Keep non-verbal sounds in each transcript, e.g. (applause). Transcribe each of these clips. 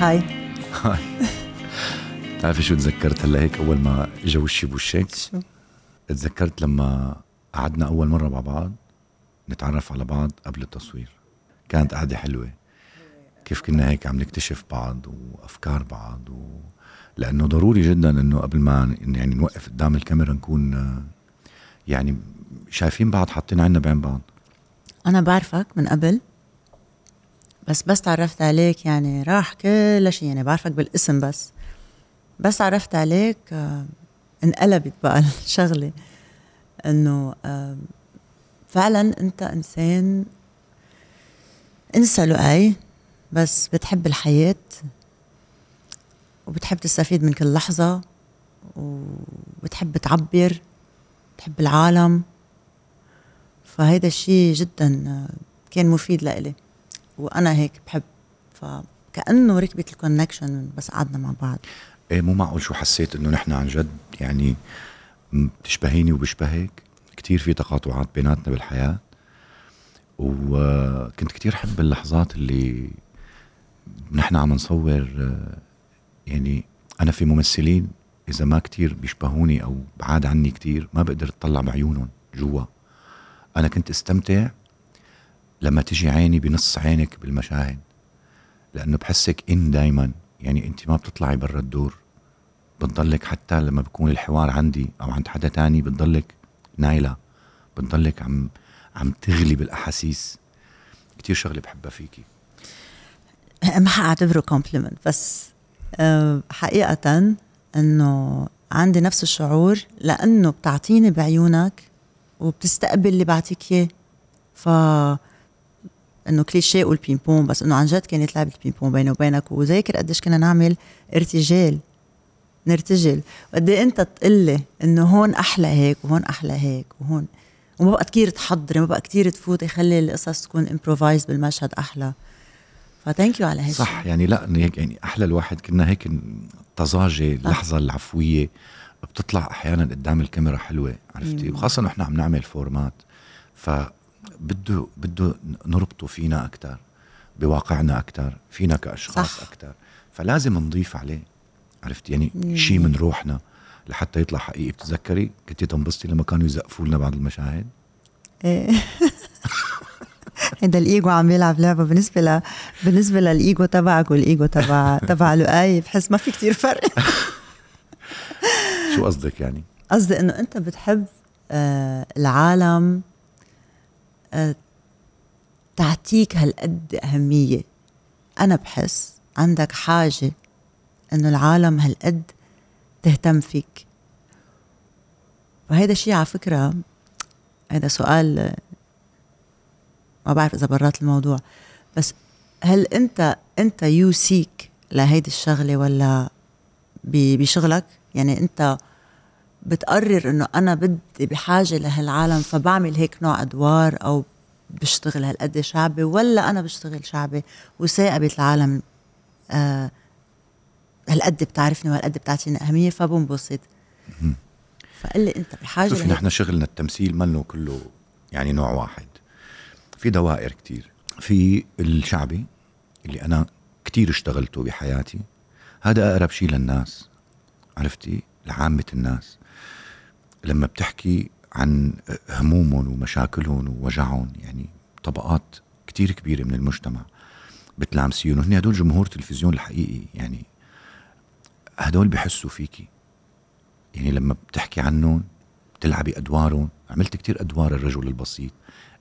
هاي. هاي. بتعرفي شو تذكرت هلا هيك أول ما اجى وشي بوشك شو؟ تذكرت لما قعدنا أول مرة مع بعض نتعرف على بعض قبل التصوير. كانت قعدة حلوة. كيف كنا هيك عم نكتشف بعض وأفكار بعض و... لأنه ضروري جدا إنه قبل ما يعني نوقف قدام الكاميرا نكون يعني شايفين بعض حاطين عنا بعين بعض. أنا بعرفك من قبل بس بس تعرفت عليك يعني راح كل شيء يعني بعرفك بالاسم بس. بس تعرفت عليك آه، انقلبت بقى (laughs) الشغلة. إنه آه، فعلا أنت إنسان انسى لؤي بس بتحب الحياة وبتحب تستفيد من كل لحظة وبتحب تعبر بتحب العالم. فهيدا الشيء جدا كان مفيد لإلي وأنا هيك بحب. فكأنه ركبت الكونكشن بس قعدنا مع بعض. إيه مو معقول شو حسيت إنه نحن عن جد يعني بتشبهيني وبشبهك؟ كتير في تقاطعات بيناتنا بالحياة. وكنت كتير حب اللحظات اللي نحن عم نصور يعني أنا في ممثلين إذا ما كتير بيشبهوني أو بعاد عني كتير ما بقدر أطلع بعيونهم جوا. أنا كنت أستمتع لما تجي عيني بنص عينك بالمشاهد لأنه بحسك إن دايما يعني أنت ما بتطلعي برا الدور. بتضلك حتى لما بكون الحوار عندي أو عند حدا تاني بتضلك نايلة بتضلك عم عم تغلي بالأحاسيس. كتير شغلة بحبها فيكي. ما حاعتبره compliment بس حقيقة إنه عندي نفس الشعور لأنه بتعطيني بعيونك وبتستقبل اللي بعطيك إياه. ف إنه كليشيه قول ping pong بس إنه عن جد كانت لعبة ping pong بيني وبينك. وذاكر قديش كنا نعمل ارتجال. نرتجل. وقد إيه أنت تقلي إنه هون أحلى هيك وهون أحلى هيك وهون. وما بقى كثير تحضري ما بقى كثير تفوتي خلي القصص تكون improvise بالمشهد أحلى. ف thank you على هيك صح يعني لا يعني أحلى الواحد كنا هيك طزاجه اللحظه العفويه بتطلع أحيانا قدام الكاميرا حلوة عرفتي؟ وخاصة نحن عم نعمل format فبده بده نربطه فينا أكثر بواقعنا أكثر فينا كأشخاص أكثر فلازم نضيف عليه عرفت يعني شيء من روحنا. لحتى يطلع حقيقي. بتتذكري كنتي تنبسطي لما كانوا يزقفوا لنا بعض المشاهد؟ إيه. (laughs) هيدا الإيجو عم يلعب لعبة بالنسبة ل... بالنسبة للإيجو تبعك والايجو تبع تبع لؤي. بحس ما في كتير فرق. (laughs) شو قصدك يعني؟ قصدي إنه أنت بتحب آه العالم آه تعطيك هالقد أهمية. أنا بحس عندك حاجة إنه العالم هالقد تهتم فيك. وهيدا الشيء على فكرة هذا سؤال ما بعرف إذا برات الموضوع بس هل أنت أنت يو سيك لهيدي الشغلة ولا بشغلك؟ يعني أنت بتقرر إنه أنا بدي بحاجة لهالعالم فبعمل هيك نوع أدوار أو بشتغل هالقد شعبي ولا أنا بشتغل شعبي وثاقبت العالم آه هالقد بتعرفني وهالقد بتعطيني أهمية فبنبسط فقل لي أنت بحاجة شوفي نحن شغلنا التمثيل منه كله يعني نوع واحد. في دوائر كتير. في الشعبي اللي أنا كتير اشتغلته بحياتي. هذا أقرب شيء للناس عرفتي؟ لعامة الناس. لما بتحكي عن همومهم ومشاكلهم ووجعهم يعني طبقات كتير كبيرة من المجتمع بتلامسيهم. وهن هدول جمهور تلفزيون الحقيقي يعني هدول بحسوا فيكي. يعني لما بتحكي عنهم بتلعبي أدوارهم. عملت كتير أدوار الرجل البسيط.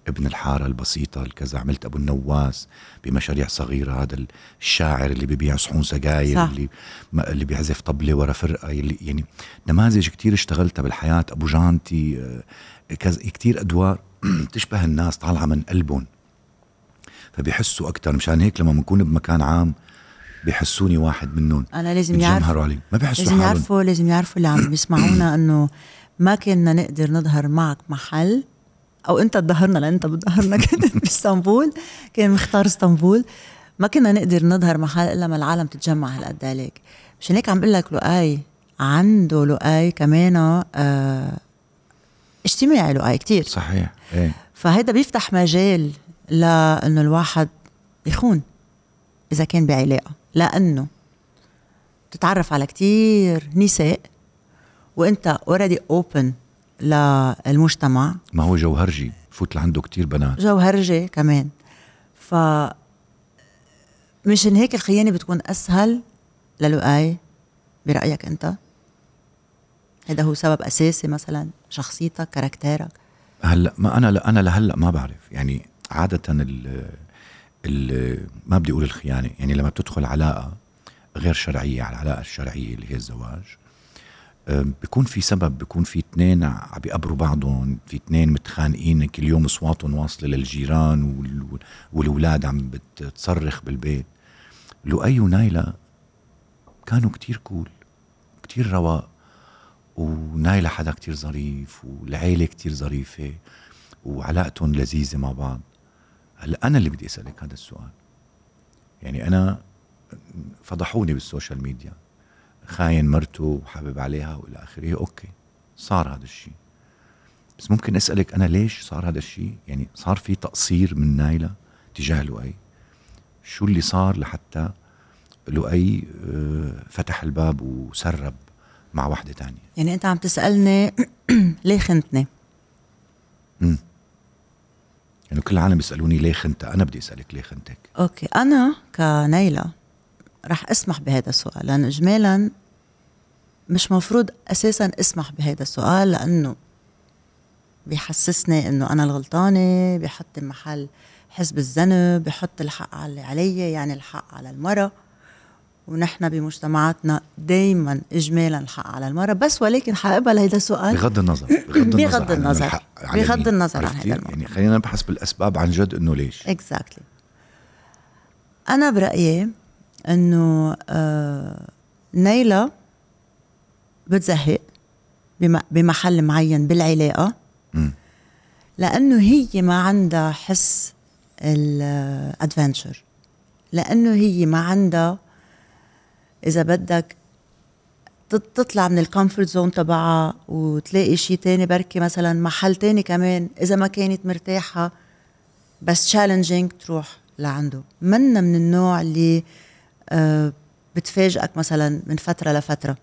ابن الحارة البسيطة الكذا. عملت أبو النواس بمشاريع صغيرة. هذا الشاعر اللي ببيع صحون سجاير صح. اللي اللي بيعزف طبلة ورا فرقة. اللي يعني نماذج كتير اشتغلتها بالحياة. أبو جانتي آه، كذا كتير أدوار. (clears throat) تشبه الناس طالعة من قلبهم. فبيحسوا أكثر مشان هيك لما بنكون بمكان عام بيحسوني واحد منهم. أنا لازم يعرفوا علي ما بيحسوا لازم يعرفوا لازم يعرفوا اللي عم بيسمعونا (clears throat) إنه ما كنا نقدر نظهر معك محل. أو أنت تظهرنا لأن أنت بتظهرنا (laughs) كنت باسطنبول كان مختار إسطنبول. ما كنا نقدر نظهر محل إلا ما العالم تتجمع هالقد عليك. مشان هيك عم بقول لك لؤي عنده لؤي كمان آه اجتماعي لؤي كتير. صحيح. إيه. فهيدا بيفتح مجال لأنه الواحد يخون. إذا كان بعلاقة لأنه تتعرف على كتير نساء وأنت already open للمجتمع. ما هو جوهرجي فوت لعنده كتير بنات. جوهرجي كمان. ف مشان هيك الخيانة بتكون أسهل للؤي برأيك أنت؟ هذا هو سبب أساسي مثلا شخصيتك كاركتيرك؟ هلأ ما أنا أنا لهلأ ما بعرف. يعني عادة ما بدي أقول الخيانة يعني لما بتدخل علاقة غير شرعية على العلاقة الشرعية اللي هي الزواج بيكون في سبب بيكون في اثنين عم بيقبروا بعضهم في اثنين متخانقين كل يوم أصواتهم واصلة للجيران والأولاد عم بتصرخ بالبيت. لؤي ونايلة كانوا كتير cool كتير رواق ونايلة حدا كتير ظريف والعيلة كتير ظريفة وعلاقتهم لذيذة مع بعض. هلا أنا اللي بدي أسألك هذا السؤال. يعني أنا فضحوني بال social media. خاين مرته وحابب عليها وإلى آخره. okay صار هذا الشيء. بس ممكن أسألك أنا ليش صار هذا الشيء؟ يعني صار في تقصير من نايلة تجاه لؤي. شو اللي صار لحتى لؤي آه، فتح الباب وسرب مع وحدة تانية؟ يعني أنت عم تسألني (clears throat) ليه خنتني؟ امم يعني كل العالم بيسألوني ليه خنتها أنا بدي أسألك ليه خنتك أوكي أنا كنيلة رح أسمح بهذا السؤال لأن اجمالا مش مفروض أساسا أسمح بهذا السؤال لأنه بيحسسني إنه أنا الغلطانة بحط محل حزب الذنب بحط الحق على علي يعني الحق على المرأة. ونحن بمجتمعاتنا دايما اجمالا الحق على المرأة. بس ولكن حقبل هيدا السؤال بغض النظر بغض النظر بغض النظر بغض النظر عن هذا الموضوع. يعني خلينا نبحث بالأسباب عن جد إنه ليش. اكزاكتلي exactly. أنا برأيي إنه آه نيلة بتزهق بمحل معين بالعلاقة لأنه هي ما عندها حس ال adventure لأنه هي ما عندها إذا بدك تطلع من ال comfort zone تبعها وتلاقي شيء تاني بركي مثلا محل تاني كمان إذا ما كانت مرتاحة بس challenging تروح لعنده. منا من النوع اللي آه، بتفاجئك مثلا من فترة لفترة.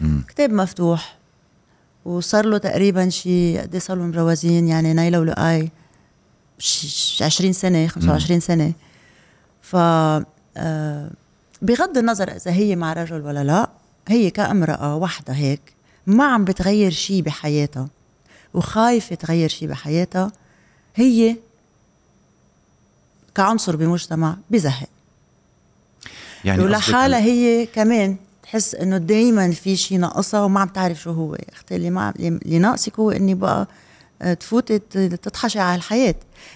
مم. كتاب مفتوح وصار له تقريبا شيء قد صار لهم روازين يعني نايلة ولقاي 20 سنة 25 سنة. ف آه، بغض النظر إذا هي مع رجل ولا لا هي كامرأة وحدة هيك ما عم بتغير شيء بحياتها وخايفة تغير شيء بحياتها هي كعنصر بمجتمع بزهق. يعني ولحالها هي كمان تحس إنه دائما في شيء ناقصها وما عم تعرف شو هو. أختي اللي ما اللي ناقصك هو إني بقى آه، تفوتي تطحشي على الحياة.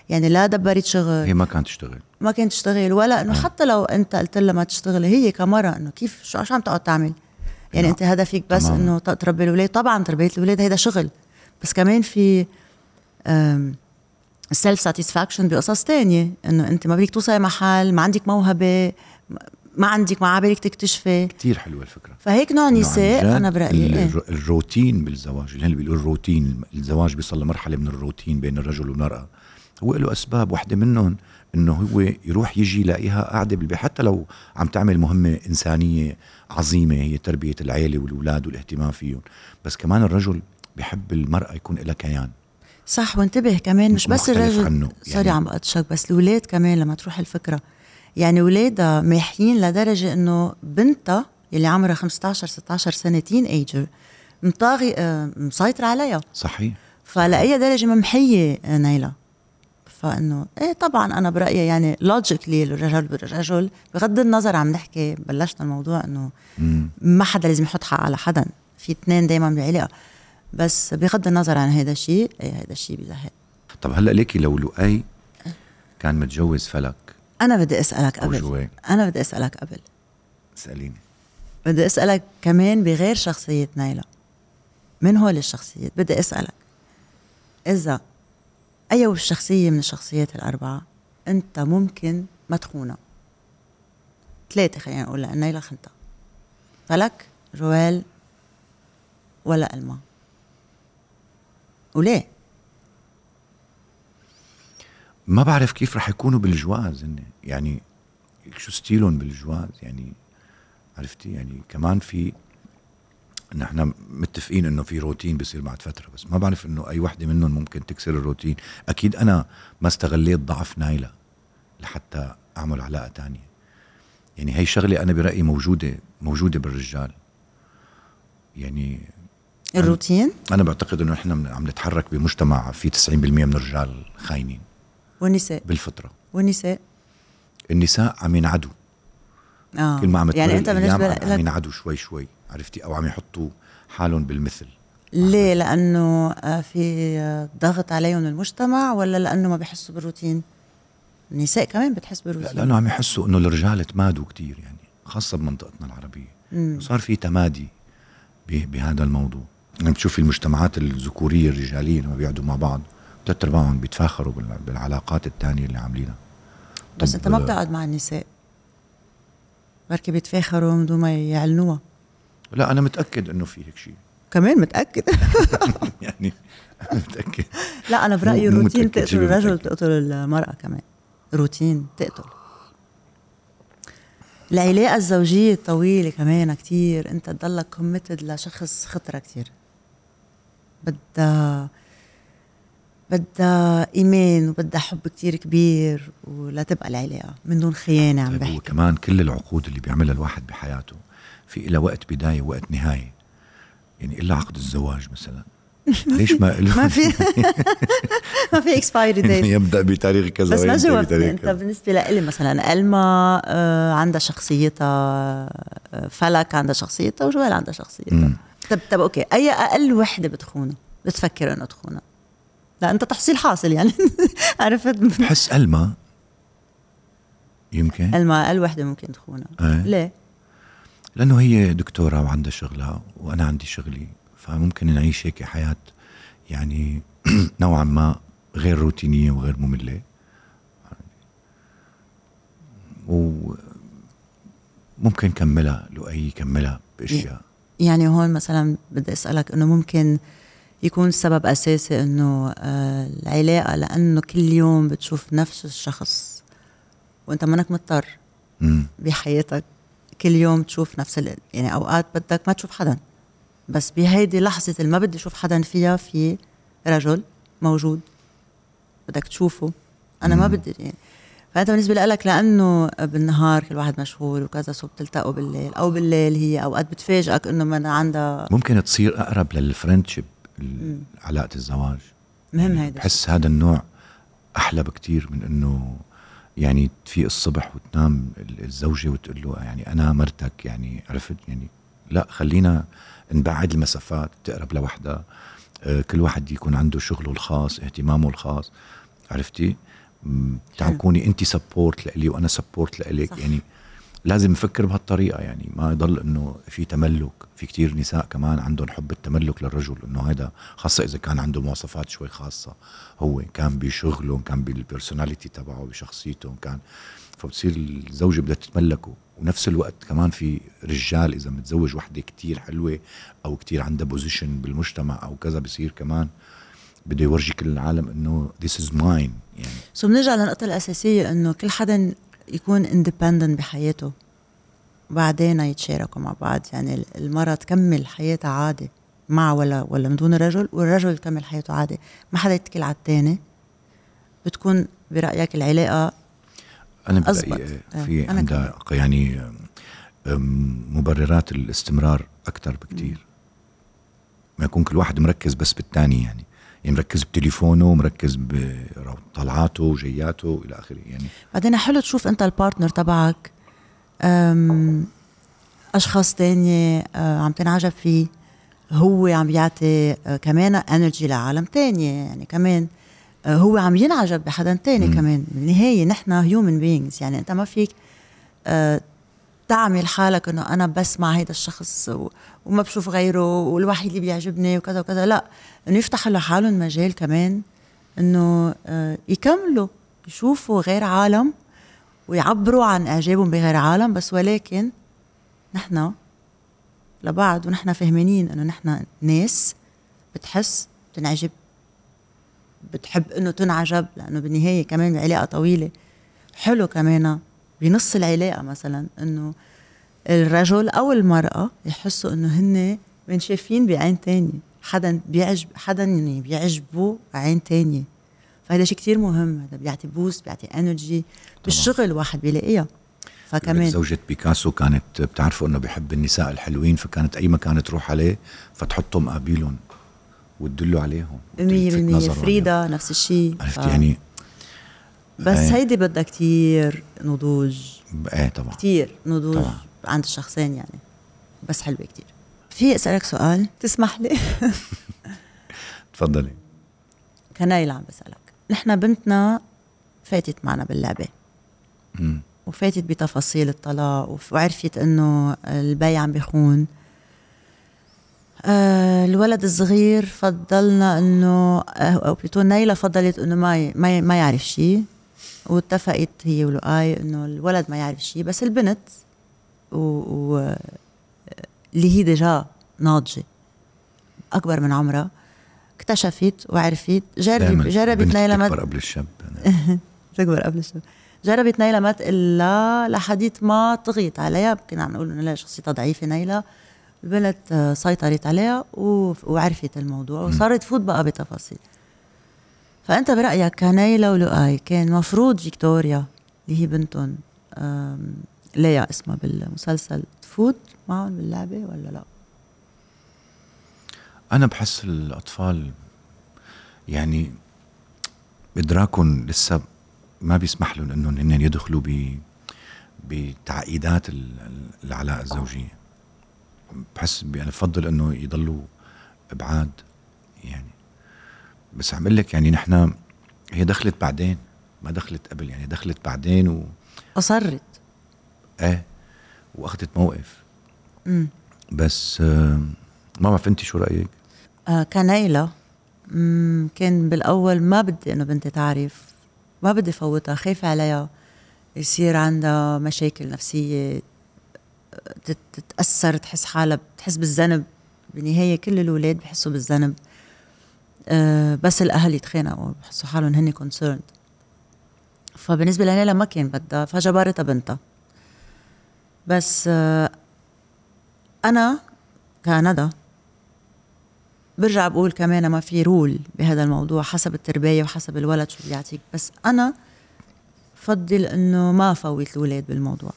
يعني لا دبرت شغل هي ما كانت تشتغل. ما كانت تشتغل ولا إنه آه. حتى لو أنت قلت لها ما تشتغلي هي كمرة إنه كيف شو عم تقعد تعمل؟ يعني أنت هدفك بس إنه تربي الاولاد طبعا تربية الاولاد هيدا شغل. بس كمان في ال self satisfaction بقصص تانية. إنه أنت ما بدك توصلي محل ما عندك موهبة ما عندك ما عبالك تكتشفي. كثير حلوة الفكرة. فهيك نوع نساء أنا برأيي؟ الروتين بالزواج اللي هلا بيقولوا الروتين الزواج بيصل لمرحلة من الروتين بين الرجل والمرأة. هو له أسباب واحدة منهم إنه هو يروح يجي يلاقيها قاعدة بالبيت. حتى لو عم تعمل مهمة إنسانية عظيمة هي تربية العيلة والأولاد والاهتمام فيهم. بس كمان الرجل بحب المرأة يكون لها كيان. صح وانتبه كمان مش بس الرجل عنه. sorry يعني عم بقطشك بس الأولاد كمان لما تروح الفكرة يعني ولادها ماحيين لدرجة إنه بنتها اللي عمرها 15 16 سنة teenager مطاغي آه، مسيطر عليها. صحيح. فلأي درجة ممحية نايلة. فإنه إيه طبعا أنا برأيي يعني logically الرجل بالرجل بغض النظر عم نحكي بلشنا الموضوع إنه ما حدا لازم يحط حق على حدا. في اثنين دائما بعلاقة. بس بغض النظر عن هذا الشيء إيه هذا الشيء بزهق. طب هلأ ليكي لو لؤي كان متجوز فلك؟ أنا بدي أسألك قبل. أنا بدي أسألك قبل. اسأليني. بدي أسألك كمان بغير شخصية نايلة. من هول الشخصيات؟ بدي أسألك. إذا أي شخصية من الشخصيات الأربعة أنت ممكن ما تخونها؟ ثلاثة خلينا نقول لأن نيلا خنتها. فلك جوال ولا الما وليه؟ ما بعرف كيف رح يكونوا بالجواز. هن يعني شو ستيلهم بالجواز؟ يعني عرفتي؟ يعني كمان في نحن متفقين إنه في روتين بصير بعد فترة بس ما بعرف إنه أي وحدة منهم ممكن تكسر الروتين. أكيد أنا ما استغليت ضعف نايلة لحتى أعمل علاقة تانية. يعني هي شغلة أنا برأيي موجودة موجودة بالرجال. يعني الروتين؟ أنا بعتقد إنه إحنا عم نتحرك بمجتمع فيه 90% من الرجال خاينين. والنساء بالفطرة. والنساء النساء عم ينعدوا. آه. كل ما عم يعني أنت بالنسبة عم, عم لك ينعدوا شوي شوي عرفتي؟ أو عم يحطوا حالهم بالمثل. ليه؟ لأنه آه، في ضغط عليهم من المجتمع ولا لأنه ما بيحسوا بالروتين النساء كمان بتحس لا بالروتين لأنه عم يحسوا إنه الرجال تمادوا كتير يعني خاصة بمنطقتنا العربية. مم. صار في تمادي بهذا الموضوع. يعني بتشوفي المجتمعات الذكورية الرجالية لما بيقعدوا مع بعض. ثلاث ارباعهم بيتفاخروا بال- بالعلاقات الثانية اللي عاملينها. بس انت ما آه، بتقعد مع النساء. بركي بيتفاخروا من دون ما يعلنوها. لا أنا متأكد إنه في هيك شيء. كمان متأكد؟ (laughs) يعني متأكد. لا أنا برأيي الروتين تقتل الرجل. تقتل المرأة كمان. روتين تقتل. العلاقة الزوجية الطويلة كمان كتير. أنت تضلك كوميتد لشخص خطرة كتير. بدها بدها إيمان وبدها حب كتير كبير ولا تبقى العلاقة من دون خيانة عم طيب بحكي. كمان كل العقود اللي بيعملها الواحد بحياته في لها وقت بداية ووقت نهاية. يعني إلا عقد الزواج مثلا. (laughs) ليش ما ما في. (laughs) ما في expiry (laughs) date يبدأ بتاريخ كذا بس ما بتاريخ انت بالنسبة لإلي مثلا ألما آه، عندها شخصيتها آه، فلك عندها شخصيتها وجوال عندها شخصيتها. طب طب okay أي أقل وحدة بتخونها بتفكر إنه تخونها؟ لا أنت تحصيل حاصل يعني. (laughs) عرفت؟ بحس ألما. يمكن؟ ألما أقل وحده ممكن تخونها. إيه. ليه؟ لأنه هي دكتورة وعندها شغلها وأنا عندي شغلي فممكن نعيش هيك حياة يعني (clears throat) نوعا ما غير روتينية وغير مملة. وممكن كملها لؤي يكملها بأشياء. يعني هون مثلا بدي أسألك إنه ممكن يكون سبب أساسي إنه آه، العلاقة لأنه كل يوم بتشوف نفس الشخص وأنت منك مضطر. بحياتك كل يوم تشوف نفس ال... يعني أوقات بدك ما تشوف حدا بس بهيدي لحظة اللي ما بدي أشوف حدا فيها في رجل موجود بدك تشوفه أنا ما. بدي يعني فأنت بالنسبة لك لأنه بالنهار كل واحد مشغول وكذا سو بتلتقوا بالليل أو بالليل هي أوقات بتفاجئك إنه من عندها ممكن تصير أقرب لل friendship. علاقة الزواج. مهم هيدا بحس هذا النوع أحلى بكتير من إنه يعني تفيق الصبح وتنام ال- الزوجة وتقول له يعني أنا مرتك يعني عرفت؟ يعني لا خلينا نبعد المسافات تقرب لوحدها آه، كل واحد يكون عنده شغله الخاص اهتمامه الخاص عرفتي؟ تكوني انت support لإلي وأنا support لإلك. يعني لازم نفكر بهالطريقة يعني ما يضل إنه في تملك في كتير نساء كمان عندهم حب التملك للرجل إنه هذا خاصة إذا كان عنده مواصفات شوي خاصة هو كان بشغله كان بال personality تبعه بشخصيته كان فبتصير الزوجة بدها تتملكه. ونفس الوقت كمان في رجال إذا متزوج وحدة كتير حلوة أو كتير عندها position بالمجتمع أو كذا بصير كمان بده يورجي كل العالم إنه this is mine يعني. so بنرجع للنقطة الأساسية إنه كل حدا يكون independent بحياته. بعدين يتشاركوا مع بعض. يعني المرأة تكمل حياتها عادي مع ولا ولا من دون الرجل والرجل يكمل حياته عادي. ما حدا يتكل على الثاني بتكون برأيك العلاقة. برأيي آه، في أنا عندها يعني مبررات الاستمرار أكثر بكتير. ما يكون كل واحد مركز بس بالثاني يعني. يعني مركز بتليفونه مركز بطلعاته وجياته إلى آخره يعني. بعدين حلو تشوف أنت ال partner تبعك. أم، أشخاص تانية أه، عم تنعجب فيه. هو عم يعطي أه، كمان energy لعالم تانية يعني كمان أه، هو عم ينعجب بحدا تاني مم. كمان. بالنهاية نحن human beings يعني أنت ما فيك تعمل حالك إنه أنا بس مع هيدا الشخص وما بشوف غيره والوحيد اللي بيعجبني وكذا وكذا. لا إنه يفتح له حالهم مجال كمان إنه آه، يكملوا يشوفوا غير عالم ويعبروا عن إعجابهم بغير عالم. بس ولكن نحن لبعض ونحن فهمانين إنه نحن ناس بتحس بتنعجب بتحب إنه تنعجب لأنه بالنهاية كمان علاقة طويلة. حلو كمان بنص العلاقة مثلا إنه الرجل أو المرأة يحسوا إنه هن منشافين بعين تانية حدا بيعجب حدا يعني بيعجبه عين تانية. فهذا شيء كتير مهم هذا بيعطي boost بيعطي energy بالشغل واحد بيلاقيها. فكمان زوجة بيكاسو كانت بتعرفوا إنه بيحب النساء الحلوين فكانت أي مكان تروح عليه فتحطه مقابلهم وتدلوا عليهم. 100% فريدا نفس الشيء عرفت ف... يعني بس إيه. هيدي بدها كتير نضوج. إيه طبعا. كتير نضوج طبعا. عند الشخصين يعني. بس حلوة كتير. في أسألك سؤال؟ تسمح لي؟ (laughs) تفضلي. كنايلة عم بسألك. نحن بنتنا فاتت معنا باللعبة. م. وفاتت بتفاصيل الطلاق وعرفت إنه البي عم بيخون. آه الولد الصغير فضلنا إنه آه، أو بلوتو نايلة فضلت إنه ما ما ما يعرف شيء واتفقت هي ولؤي إنه الولد ما يعرف شيء بس البنت و, و اللي هي ديجا ناضجة. أكبر من عمرها. اكتشفت وعرفت جرب جربت نيلة ما تكبر قبل الشاب. (laughs) تكبر قبل الشاب. جربت نيلة ما تقول لا لحديت ما طغيت عليها. كنا عم نقول إنه لا شخصيتها ضعيفة نيلة. البنت سيطرت عليها وعرفت الموضوع وصارت تفوت بقى بتفاصيل. فأنت برأيك كنيلة ولؤي كان مفروض فيكتوريا اللي هي بنتهم ليا اسمها بالمسلسل تفوت معهم باللعبة ولا لا؟ أنا بحس الأطفال يعني إدراكهم لسه ما بيسمح لهم إنهم هن يدخلوا ب بتعقيدات العلاقه الزوجية. بحس أنا بفضل إنه يضلوا أبعاد يعني. بس عم لك يعني نحن هي دخلت بعدين ما دخلت قبل يعني دخلت بعدين و أصرت. إيه وأخذت موقف. امم بس آه ما بعرف انت شو رأيك؟ آه كنيلة كان بالأول ما بدي انه بنتي تعرف ما بدي فوتها خايفة عليها. يصير عندها مشاكل نفسية تتأثر تحس حالها بتحس بالذنب. بالنهاية كل الأولاد بحسوا بالذنب. أه بس الأهل يتخانقوا بحسوا حالهم هن concerned فبالنسبة لنيلا ما كان بدها فجبرتها بنتها. بس أه أنا كندى برجع بقول كمان ما في rule بهذا الموضوع حسب التربية وحسب الولد شو بيعطيك. بس أنا بفضل إنه ما فوت الأولاد بالموضوع.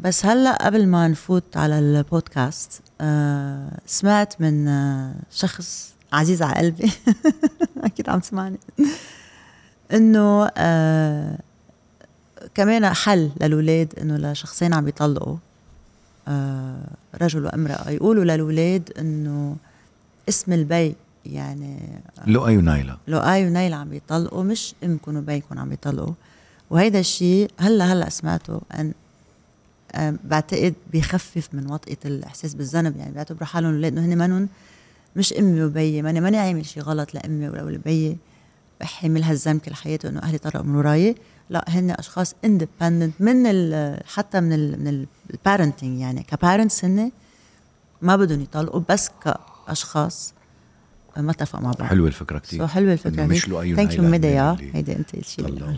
بس هلأ قبل ما نفوت على البودكاست آه سمعت من آه شخص عزيز على قلبي. (laughs) أكيد عم تسمعني. إنه آه كمان حل للولاد إنه لشخصين عم بيطلقوا آه رجل وامرأة. يقولوا للولاد إنه اسم البي يعني لؤي ونايلة لؤي ونايلة عم بيطلقوا مش امكم وبيكم عم بيطلقوا وهيدا الشيء هلأ هلأ سمعته أن بعتقد بيخفف من وطئة الإحساس بالذنب. يعني بيعتبروا حالهم الأولاد إنه هن منهم مش أمي وبيي ماني ماني عامل شيء غلط لأمي ولا لبيي بحمل هالذنب كل حياته إنه أهلي طلعوا من وراي. لا هن أشخاص independent من ال حتى من ال من parenting يعني. ك parents هن ما بدهم يطلقوا بس كأشخاص. ما اتفق مع بعض. حلوة الفكرة كثير حلوة الفكرة. مش له أي thank you ميديا. هيدي أنت الشيء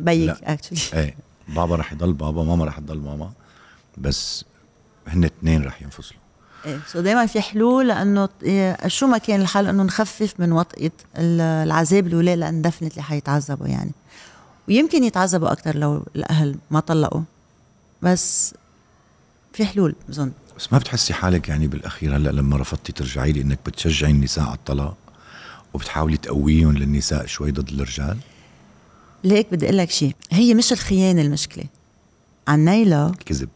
بيك actually (laughs) إيه بابا رح يضل بابا ماما رح تضل ماما. بس هن اثنين رح ينفصلوا. إيه. so دائما في حلول لأنه إيه، شو ما كان الحل إنه نخفف من وطئة العذاب الاولاد لأن definitely حيتعذبوا يعني. ويمكن يتعذبوا أكثر لو الأهل ما طلقوا. بس في حلول بظن. بس ما بتحسي حالك يعني بالأخير هلأ لما رفضتي ترجعي لي انك بتشجعي النساء على الطلاق وبتحاولي تقويهم للنساء شوي ضد الرجال؟ ليك بدي أقول لك شيء هي مش الخيانة المشكلة. عن نيلة الكذب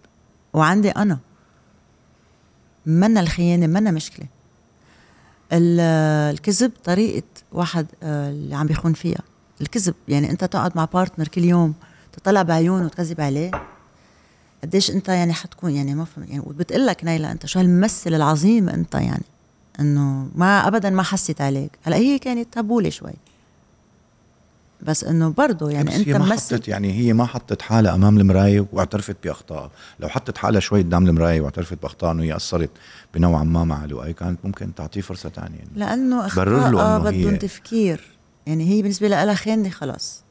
وعندي أنا. منا الخيانة منا مشكلة. الكذب طريقة واحد آه، اللي عم بيخون فيها. الكذب يعني أنت تقعد مع بارتنر كل يوم تطلع بعيونه وتكذب عليه قديش أنت يعني حتكون يعني ما فهم يعني وبتقول لك نيلة أنت شو هالممثل العظيم أنت يعني إنه ما ابدا ما حست عليك. هلأ هي كانت هبوله شوي. بس إنه برضه يعني أنت هي ما حطت يعني هي ما حطت حالها أمام المراية واعترفت باخطائها لو حطت حالها شوي قدام المراية واعترفت باخطائها إنه هي قصرت بنوعا ما مع لؤي كانت ممكن تعطيه فرصة ثانية يعني. لأنه هي- بدهم تفكير. يعني هي بالنسبة لها خانه خلص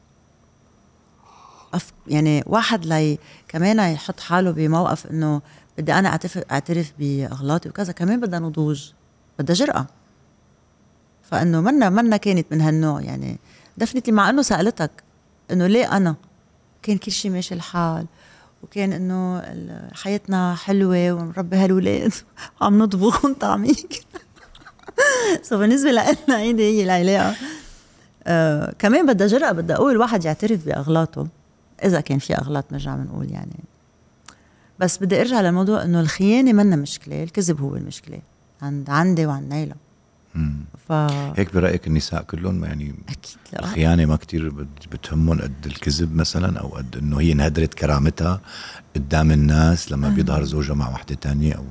أف يعني واحد لي كمان يحط حاله بموقف إنه بدي أنا اعترف أعترف بأغلاطي وكذا كمان بدها نضوج بدها جرأة. فإنه منا منا كانت من هالنوع يعني. دفنتي مع إنه سألتك إنه ليه أنا؟ كان كل شيء ماشي الحال وكان إنه حياتنا حلوة ونربي هالولاد (laughs) وعم نطبخ (laughs) ونطعميك سو (laughs) بالنسبة لنا هيدي هي العلاقة. آه كمان بدها جرأة بدها أقول الواحد يعترف بأغلاطه إذا كان في أغلاط نرجع بنقول يعني. بس بدي أرجع للموضوع إنه الخيانة منا مشكله الكذب هو المشكلة عند عندي وعند نايلة. ف هيك برأيك النساء كلهم يعني أكيد لا. الخيانة ما كتير بت- بتهمهم قد الكذب مثلا أو قد إنه هي انهدرت كرامتها قدام الناس لما بيظهر زوجها مع وحدة تانية أو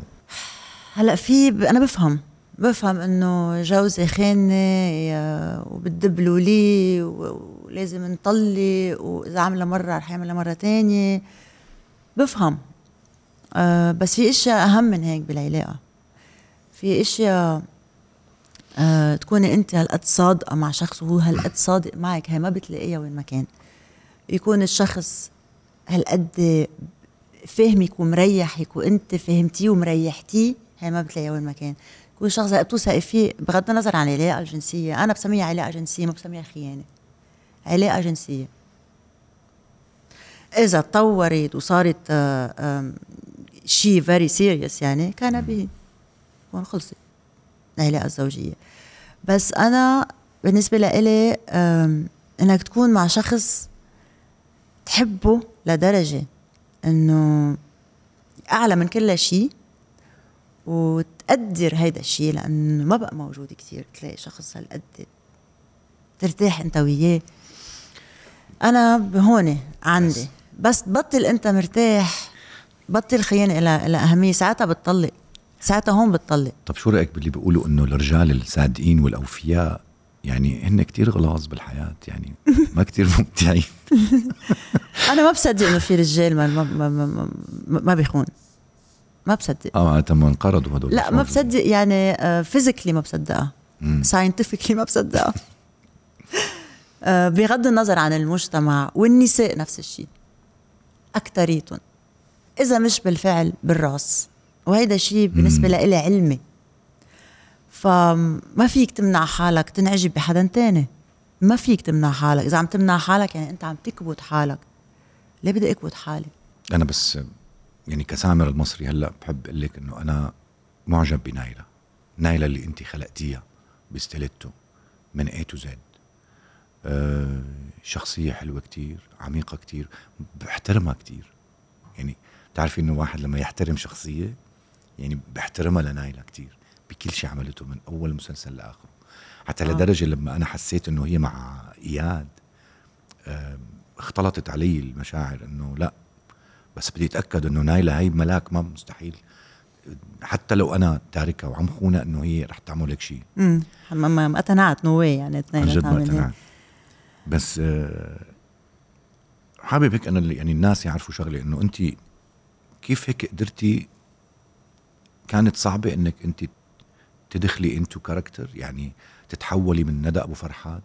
هلأ في أنا بفهم بفهم إنه جوزي خاني وبتدبلوا لي ولازم نطلق وإذا عملها مرة رح يعملها مرة تانية. بفهم. آه بس في إشياء أهم من هيك بالعلاقة. في إشياء تكوني انت هالقد صادقة مع شخص وهو هالقد صادق معك هي ما بتلاقيها وين ما كان. يكون الشخص هالقد فاهمك ومريحك وانت فهمتيه ومريحتيه هي ما بتلاقيها وين ما كان. يكون شخص هيك بتوثقي فيه بغض النظر عن العلاقه الجنسيه أنا بسميها علاقة جنسية ما بسميها خيانة. علاقة جنسية. إذا تطورت وصارت شيء very serious يعني كان به. خلصت. العلاقة الزوجية. بس أنا بالنسبة لإلي إنك تكون مع شخص تحبه لدرجة إنه أعلى من كل شيء وتقدر هيدا الشيء لأنه ما بقى موجود كثير تلاقي شخص هالقد ترتاح أنت وياه. أنا هون عندي. بس. تبطل أنت مرتاح بطل خيانة لها لها أهمية ساعتها بتطلق. ساعتها هون بتطلق. طب شو رأيك باللي بيقولوا إنه الرجال الصادقين والأوفياء يعني هن كتير غلاظ بالحياة يعني ما كتير ممتعين؟ (laughs) أنا ما بصدق إنه في رجال ما ما ما, ما, ما, بيخون. ما بصدق. آه معناتها ما انقرضوا هدول لا ما. بصدق يعني physically ما بصدقها. scientifically ما بصدقها. (laughs) آه، بغض النظر عن المجتمع والنساء نفس الشيء. أكتريتهم. إذا مش بالفعل بالرأس. وهيدا شيء بالنسبة لإلي علمي. فما فيك تمنع حالك تنعجب بحدا تاني. ما فيك تمنع حالك. إذا عم تمنع حالك يعني أنت عم تكبت حالك. ليه بدي أكبت حالي؟ أنا بس يعني كسامر المصري هلأ بحب أقول لك إنه أنا معجب بنايلة. نايلة اللي أنت خلقتيها بستيليتو من A to Z أه شخصية حلوة كتير عميقة كتير بحترمها كتير. يعني تعرفي إنه واحد لما يحترم شخصية يعني بحترمها لنايلة كتير بكل شيء عملته من أول مسلسل لآخره. حتى آه. لدرجة لما أنا حسيت إنه هي مع إياد اختلطت علي المشاعر إنه لا بس بدي أتأكد إنه نايلة هي ملاك ما مستحيل. حتى لو أنا تاركها وعم خونها إنه هي رح تعمل لك شيء امم ما اقتنعت نو واي يعني عن اثنين جد ما اقتنعت. بس آه، حابب هيك أنا يعني الناس يعرفوا شغله إنه انت كيف هيك قدرتي كانت صعبة إنك أنت تدخلي into character يعني تتحولي من ندى أبو فرحات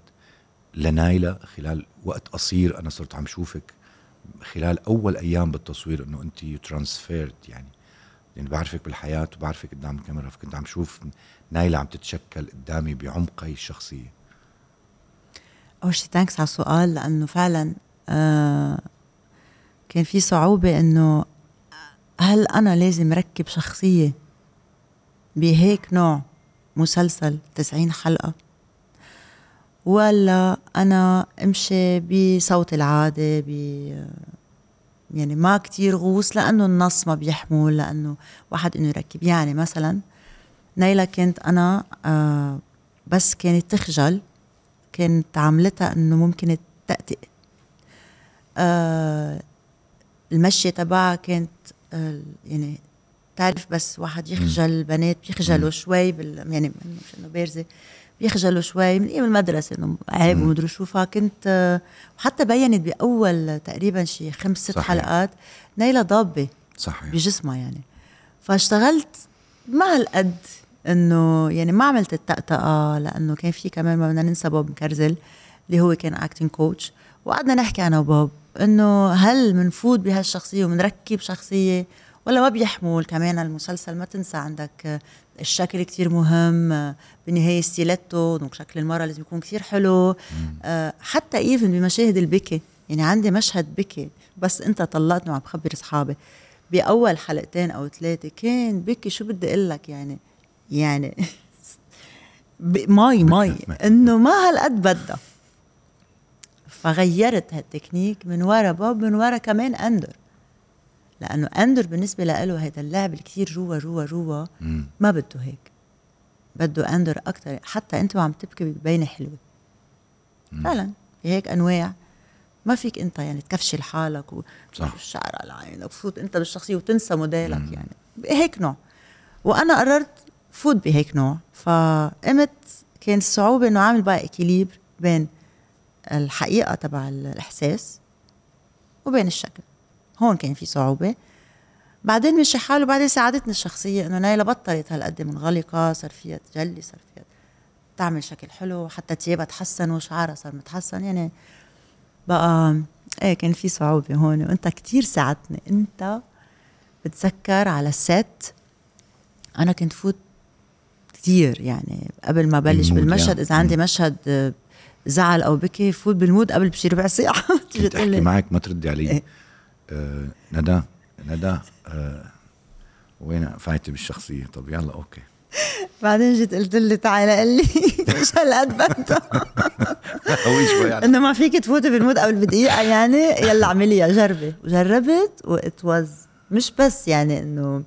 لنايلة خلال وقت قصير أنا صرت عم شوفك خلال أول أيام بالتصوير إنه أنت transferred يعني يعني بعرفك بالحياة وبعرفك قدام الكاميرا فكنت عم شوف نايلة عم تتشكل قدامي بعمق هي الشخصية. أول شيء ثانكس على السؤال لأنه فعلا آه كان في صعوبة إنه هل أنا لازم ركب شخصية بهيك نوع مسلسل 90 حلقة. ولا أنا امشي بصوت العادة ب يعني ما كتير غوص لأنه النص ما بيحمل لأنه واحد إنه يركب. يعني مثلا نيلة كنت أنا آه بس كانت تخجل كانت عاملتها إنه ممكن تأتئ. آه المشية تبعها كانت آه يعني بتعرف بس واحد يخجل بنات بيخجلوا شوي بال يعني مش إنه بارزة بيخجلوا شوي من أيام المدرسة إنه عيب ومدري شو فكنت وحتى بينت بأول تقريبا شي خمس ست صحيح. حلقات نايلة ضابة صحيح. بجسمها يعني. فاشتغلت ما هالقد إنه يعني ما عملت التأتأة لأنه كان في كمان ما بدنا ننسى بوب مكرزل اللي هو كان acting coach وقعدنا نحكي أنا وبوب إنه هل بنفوت بهالشخصية وبنركب شخصية؟ ولا ما بيحمل كمان المسلسل ما تنسى عندك الشكل كتير مهم بالنهايه ستيلتو دونك شكل المرأة لازم يكون كتير حلو. آه، حتى even بمشاهد البكي يعني عندي مشهد بكي بس أنت طلقتني وعم بخبر أصحابي. بأول حلقتين أو ثلاثة كان بكي شو بدي أقول لك يعني؟ يعني (laughs) مي مي. إنه ما هالقد بدها. فغيرت هالتكنيك من ورا بوب من ورا كمان أندر. لأنه أندر بالنسبة له هذا اللعب اللي كثير جوا جوا جوا ما بده هيك. بده أندر أكثر حتى أنت وعم تبكي ببينة حلوة. فعلا في هيك أنواع. ما فيك أنت يعني تكفشل حالك والشعر على عينك وفوت أنت بالشخصية وتنسى موديلك مم. يعني. هيك نوع. وأنا قررت فوت بهيك نوع. فقمت كان الصعوبة إنه عامل بقى équilibre بين الحقيقة تبع الإحساس وبين الشكل. هون كان في صعوبة. بعدين مشي حاله بعدين ساعدتني الشخصية إنه نايلة بطلت هالقد منغلقه صار فيها تجلي صار فيها تعمل شكل حلو حتى تيابها تحسن وشعرها صار متحسن. يعني بقى إيه كان في صعوبة هون. وأنت كتير ساعدتني. أنت بتذكر على الست. أنا كنت فوت كثير يعني قبل ما بلش بالمشهد. إذا عندي مشهد زعل أو بكي فوت بال mood قبل بشي ربع ساعه تيجي تحكي معك ما تردي علي. إيه؟ ندى ندى آه وين فايتة بالشخصية؟ طب يلا okay. (laughs) بعدين جيت قلت لي تعالى قال لي (laughs) مش هالقد (laughs) يعني. إنه ما فيك تفوتي بال mood قبل بدقيقة يعني يلا اعمليها جربي. وجربت و it was مش بس يعني إنه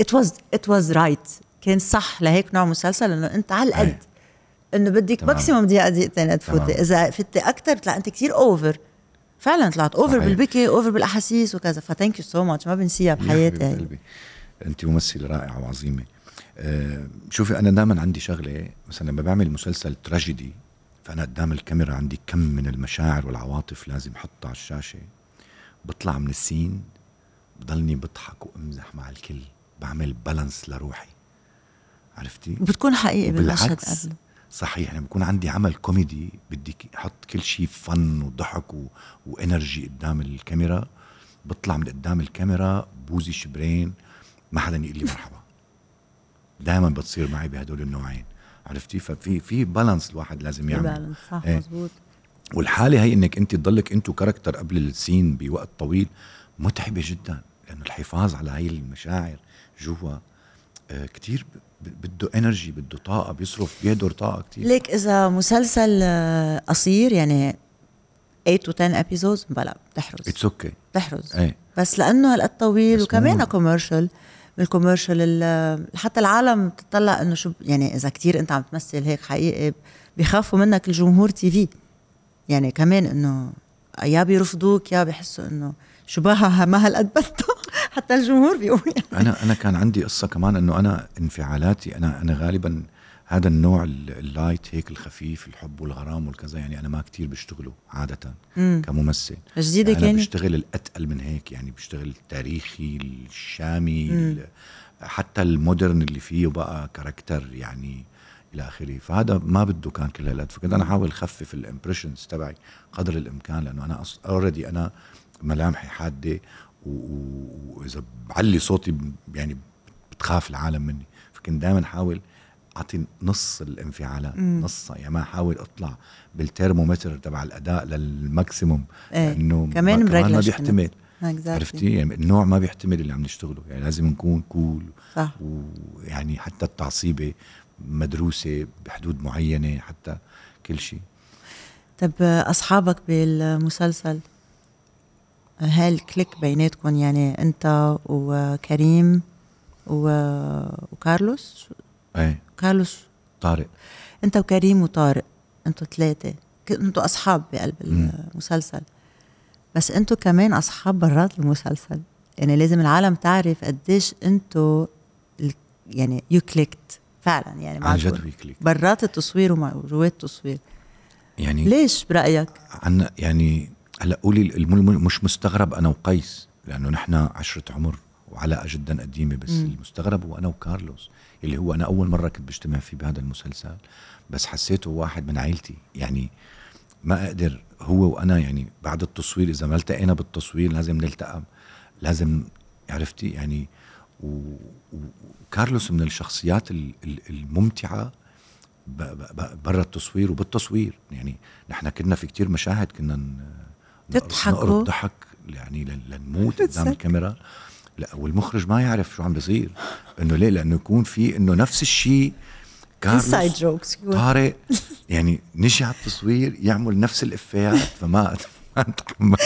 it was it was right كان صح لهيك نوع مسلسل إنه أنت على القد. إنه بدك maximum دقيقة دقيقتين تفوتي. إذا فتي أكثر بتطلع أنت كثير over فعلا طلعت over بالبكي over بالأحاسيس وكذا. ف thank you so much ما بنسيها بحياتي. قلبي. أنت ممثله رائعه وعظيمة. أه شوفي أنا دائما عندي شغلة. مثلا لما بعمل مسلسل تراجيدي فأنا قدام الكاميرا عندي كم من المشاعر والعواطف لازم أحطها على الشاشة. بطلع من ال scene بضلني بضحك وأمزح مع الكل. بعمل balance لروحي. عرفتي؟ بتكون حقيقي بالمشهد قبل صحيح يعني بكون عندي عمل كوميدي بدي أحط كل شيء فن وضحك و... و energy قدام الكاميرا بطلع من قدام الكاميرا بوزي شبرين ما حدا يقول لي مرحبا. دائما بتصير معي بهدول النوعين عرفتي؟ ففي في balance الواحد لازم يعمل. balance صح إيه. مزبوط والحالة هي إنك أنت تضلك into character قبل ال scene بوقت طويل متعبة جدا لأنه الحفاظ على هاي المشاعر جوا آه كتير بده energy بده طاقة بيصرف بيهدر طاقة كثير ليك إذا مسلسل آه، قصير يعني 8 to 10 episodes بلا بتحرز it's okay okay. بتحرز إيه. بس لأنه هالقد طويل وكمان commercial بال commercial حتى العالم بتطلع إنه شو يعني إذا كتير أنت عم تمثل هيك حقيقي بيخافوا منك الجمهور TV يعني كمان إنه يا بيرفضوك يا بيحسوا إنه شو بها ما هالقد بدها (laughs) حتى الجمهور بيقول يعني. أنا أنا كان عندي قصة كمان إنه أنا انفعالاتي أنا أنا غالبا هذا النوع ال light هيك الخفيف الحب والغرام والكذا يعني أنا ما كتير بشتغله عادة مم. كممثل. جديدة يعني أنا بشتغل الأتقل من هيك يعني بشتغل التاريخي الشامي حتى ال modern اللي فيه بقى character يعني إلى آخره. فهذا ما بده كان كل هالقد. فكنت أنا احاول أخفف ال expressions تبعي قدر الإمكان لأنه أنا already أنا ملامحي حادة وإذا بعلي صوتي يعني بتخاف العالم مني. فكنت دائما احاول أعطي نص الانفعالات نصها يعني ما احاول أطلع بالترمومتر تبع الأداء لل maximum إيه. لأنه كمان كمان ما بيحتمل. عرفتي؟ يعني النوع ما بيحتمل اللي عم نشتغله يعني لازم نكون كول صح. ويعني حتى التعصيبة مدروسة بحدود معينة حتى كل شيء. طب أصحابك بالمسلسل؟ هالكليك بيناتكم يعني أنت وكريم و... وكارلوس؟ إيه كارلوس. طارق. أنت وكريم وطارق. أنتوا ثلاثة أنتوا أصحاب بقلب المسلسل. بس أنتوا كمان أصحاب برات المسلسل. يعني لازم العالم تعرف قديش انتو ال- يعني you clicked فعلا يعني عن. جد برات التصوير وجوات التصوير. يعني ليش برأيك؟ عنا يعني هلا قولي مش مستغرب أنا وقيس لأنه نحن عشرة عمر وعلاقه جدا قديمة بس مم. المستغرب هو أنا وكارلوس اللي هو أنا أول مرة كنت بجتمع فيه بهذا المسلسل بس حسيته واحد من عائلتي يعني ما أقدر هو وأنا يعني بعد التصوير إذا ما التقينا بالتصوير لازم نلتقى لازم عرفتي؟ يعني وكارلوس من الشخصيات ال- ال- الممتعة برا التصوير وبالتصوير. يعني نحن كنا في كتير مشاهد كنا تضحكوا. نقرب ضحك يعني لن- لنموت قدام. الكاميرا. لا والمخرج ما يعرف شو عم بيصير إنه ليه؟ لأنه يكون في إنه نفس الشيء كارلوس جوكس طارق يعني نجي على التصوير يعمل نفس الإفيهات فما ما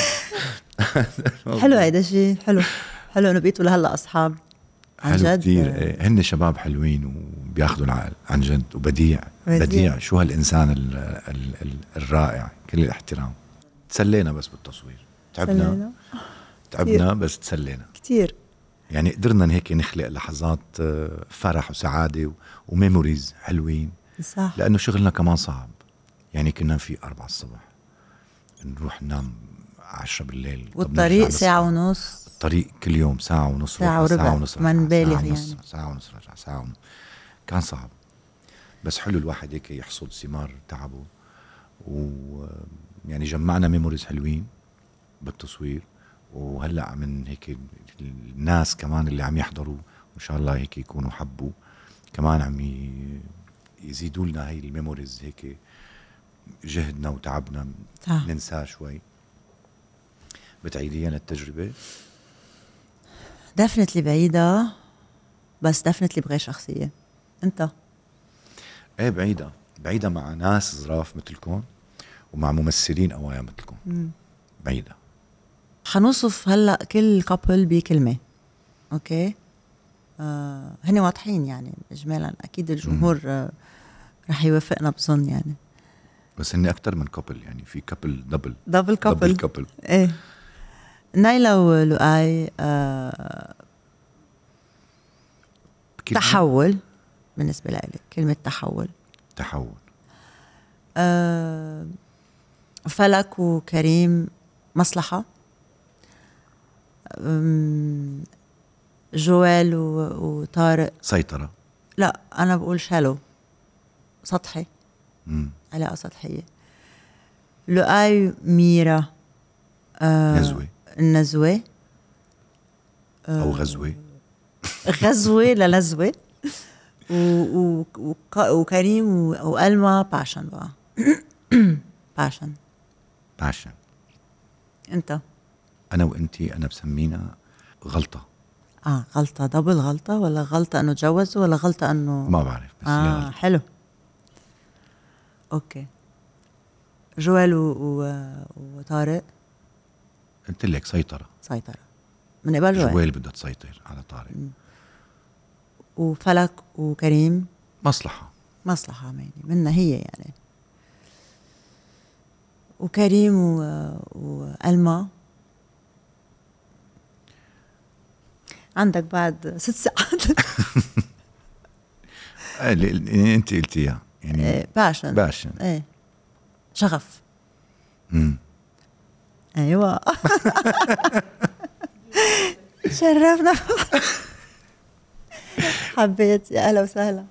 (laughs) حلو هيدا شيء حلو. حلو إنه بقيتوا لهلا أصحاب. عن حلو جد؟ كثير إيه، هن شباب حلوين وبياخذوا العقل عن جد وبديع. بديع. بديع, شو هالإنسان ال ال ال الرائع كل الاحترام. تسلينا بس بالتصوير. تعبنا. سلينا. تعبنا بس تسلينا. كثير يعني قدرنا هيك نخلق لحظات آه، فرح وسعادة وميموريز حلوين. صح. لأنه شغلنا كمان صعب. يعني كنا في أربعة الصبح نروح ننام عشرة بالليل. والطريق ساعة. ونص. الطريق كل يوم ساعة ونص ساعة وربع. ساعة ونص ما نبالغ ساعة ونص يعني. ساعة ونص رجعة ساعة ونص. كان صعب. بس حلو الواحد هيك يحصد ثمار تعبه و يعني جمعنا memories حلوين بالتصوير وهلأ من هيك الناس كمان اللي عم يحضروا ان شاء الله هيك يكونوا حبوا كمان عم يزيدوا لنا هي ال memories هيك جهدنا وتعبنا صح. ننساه شوي. بتعيدينا التجربة؟ definitely بعيدة بس definitely بغير شخصية. أنت؟ إيه بعيدة بعيدة مع ناس ظراف مثلكم. ومع ممثلين قوايا مثلكم. بعيدة حنوصف هلأ كل couple بكلمة. okay؟ آه هن واضحين يعني اجمالا أكيد الجمهور آه رح يوافقنا بظن يعني. بس هن أكثر من couple يعني في couple double double double couple couple إيه. نايلا ولؤي آه تحول بالنسبة لي كلمة تحول. تحول. آه فلك وكريم مصلحة. جوال وطارق. سيطرة. لا أنا بقول شالو. سطحي. مم. علاقة سطحية. لؤي ميرا. آه نزوة. النزوة أو غزوة. غزوة للزوة و... و... وك- وكريم. وألما. باشن بقى. (coughs) باشن. باشن انت؟ أنا وأنتي أنا بسمينا غلطة. آه غلطة. دبل غلطة ولا غلطة أنه تجوزوا ولا غلطة أنه ما بعرف بس آه غلطة. حلو. أوكي. جوال و... و... وطارق؟ قلت لك سيطرة. سيطرة. من قبل جوال, جوال بدها تسيطر على طارق. وفلك وكريم؟ مصلحة. مصلحة يعني منها هي يعني. وكريم و... وألما عندك بعد ست ساعات. (laughs) آه، اللي- اللي أنت قلتيها يعني إيه، passion passion إيه. شغف. مم. أيوه. (laughs) شرفنا. (laughs) حبيت. يا أهلا وسهلا.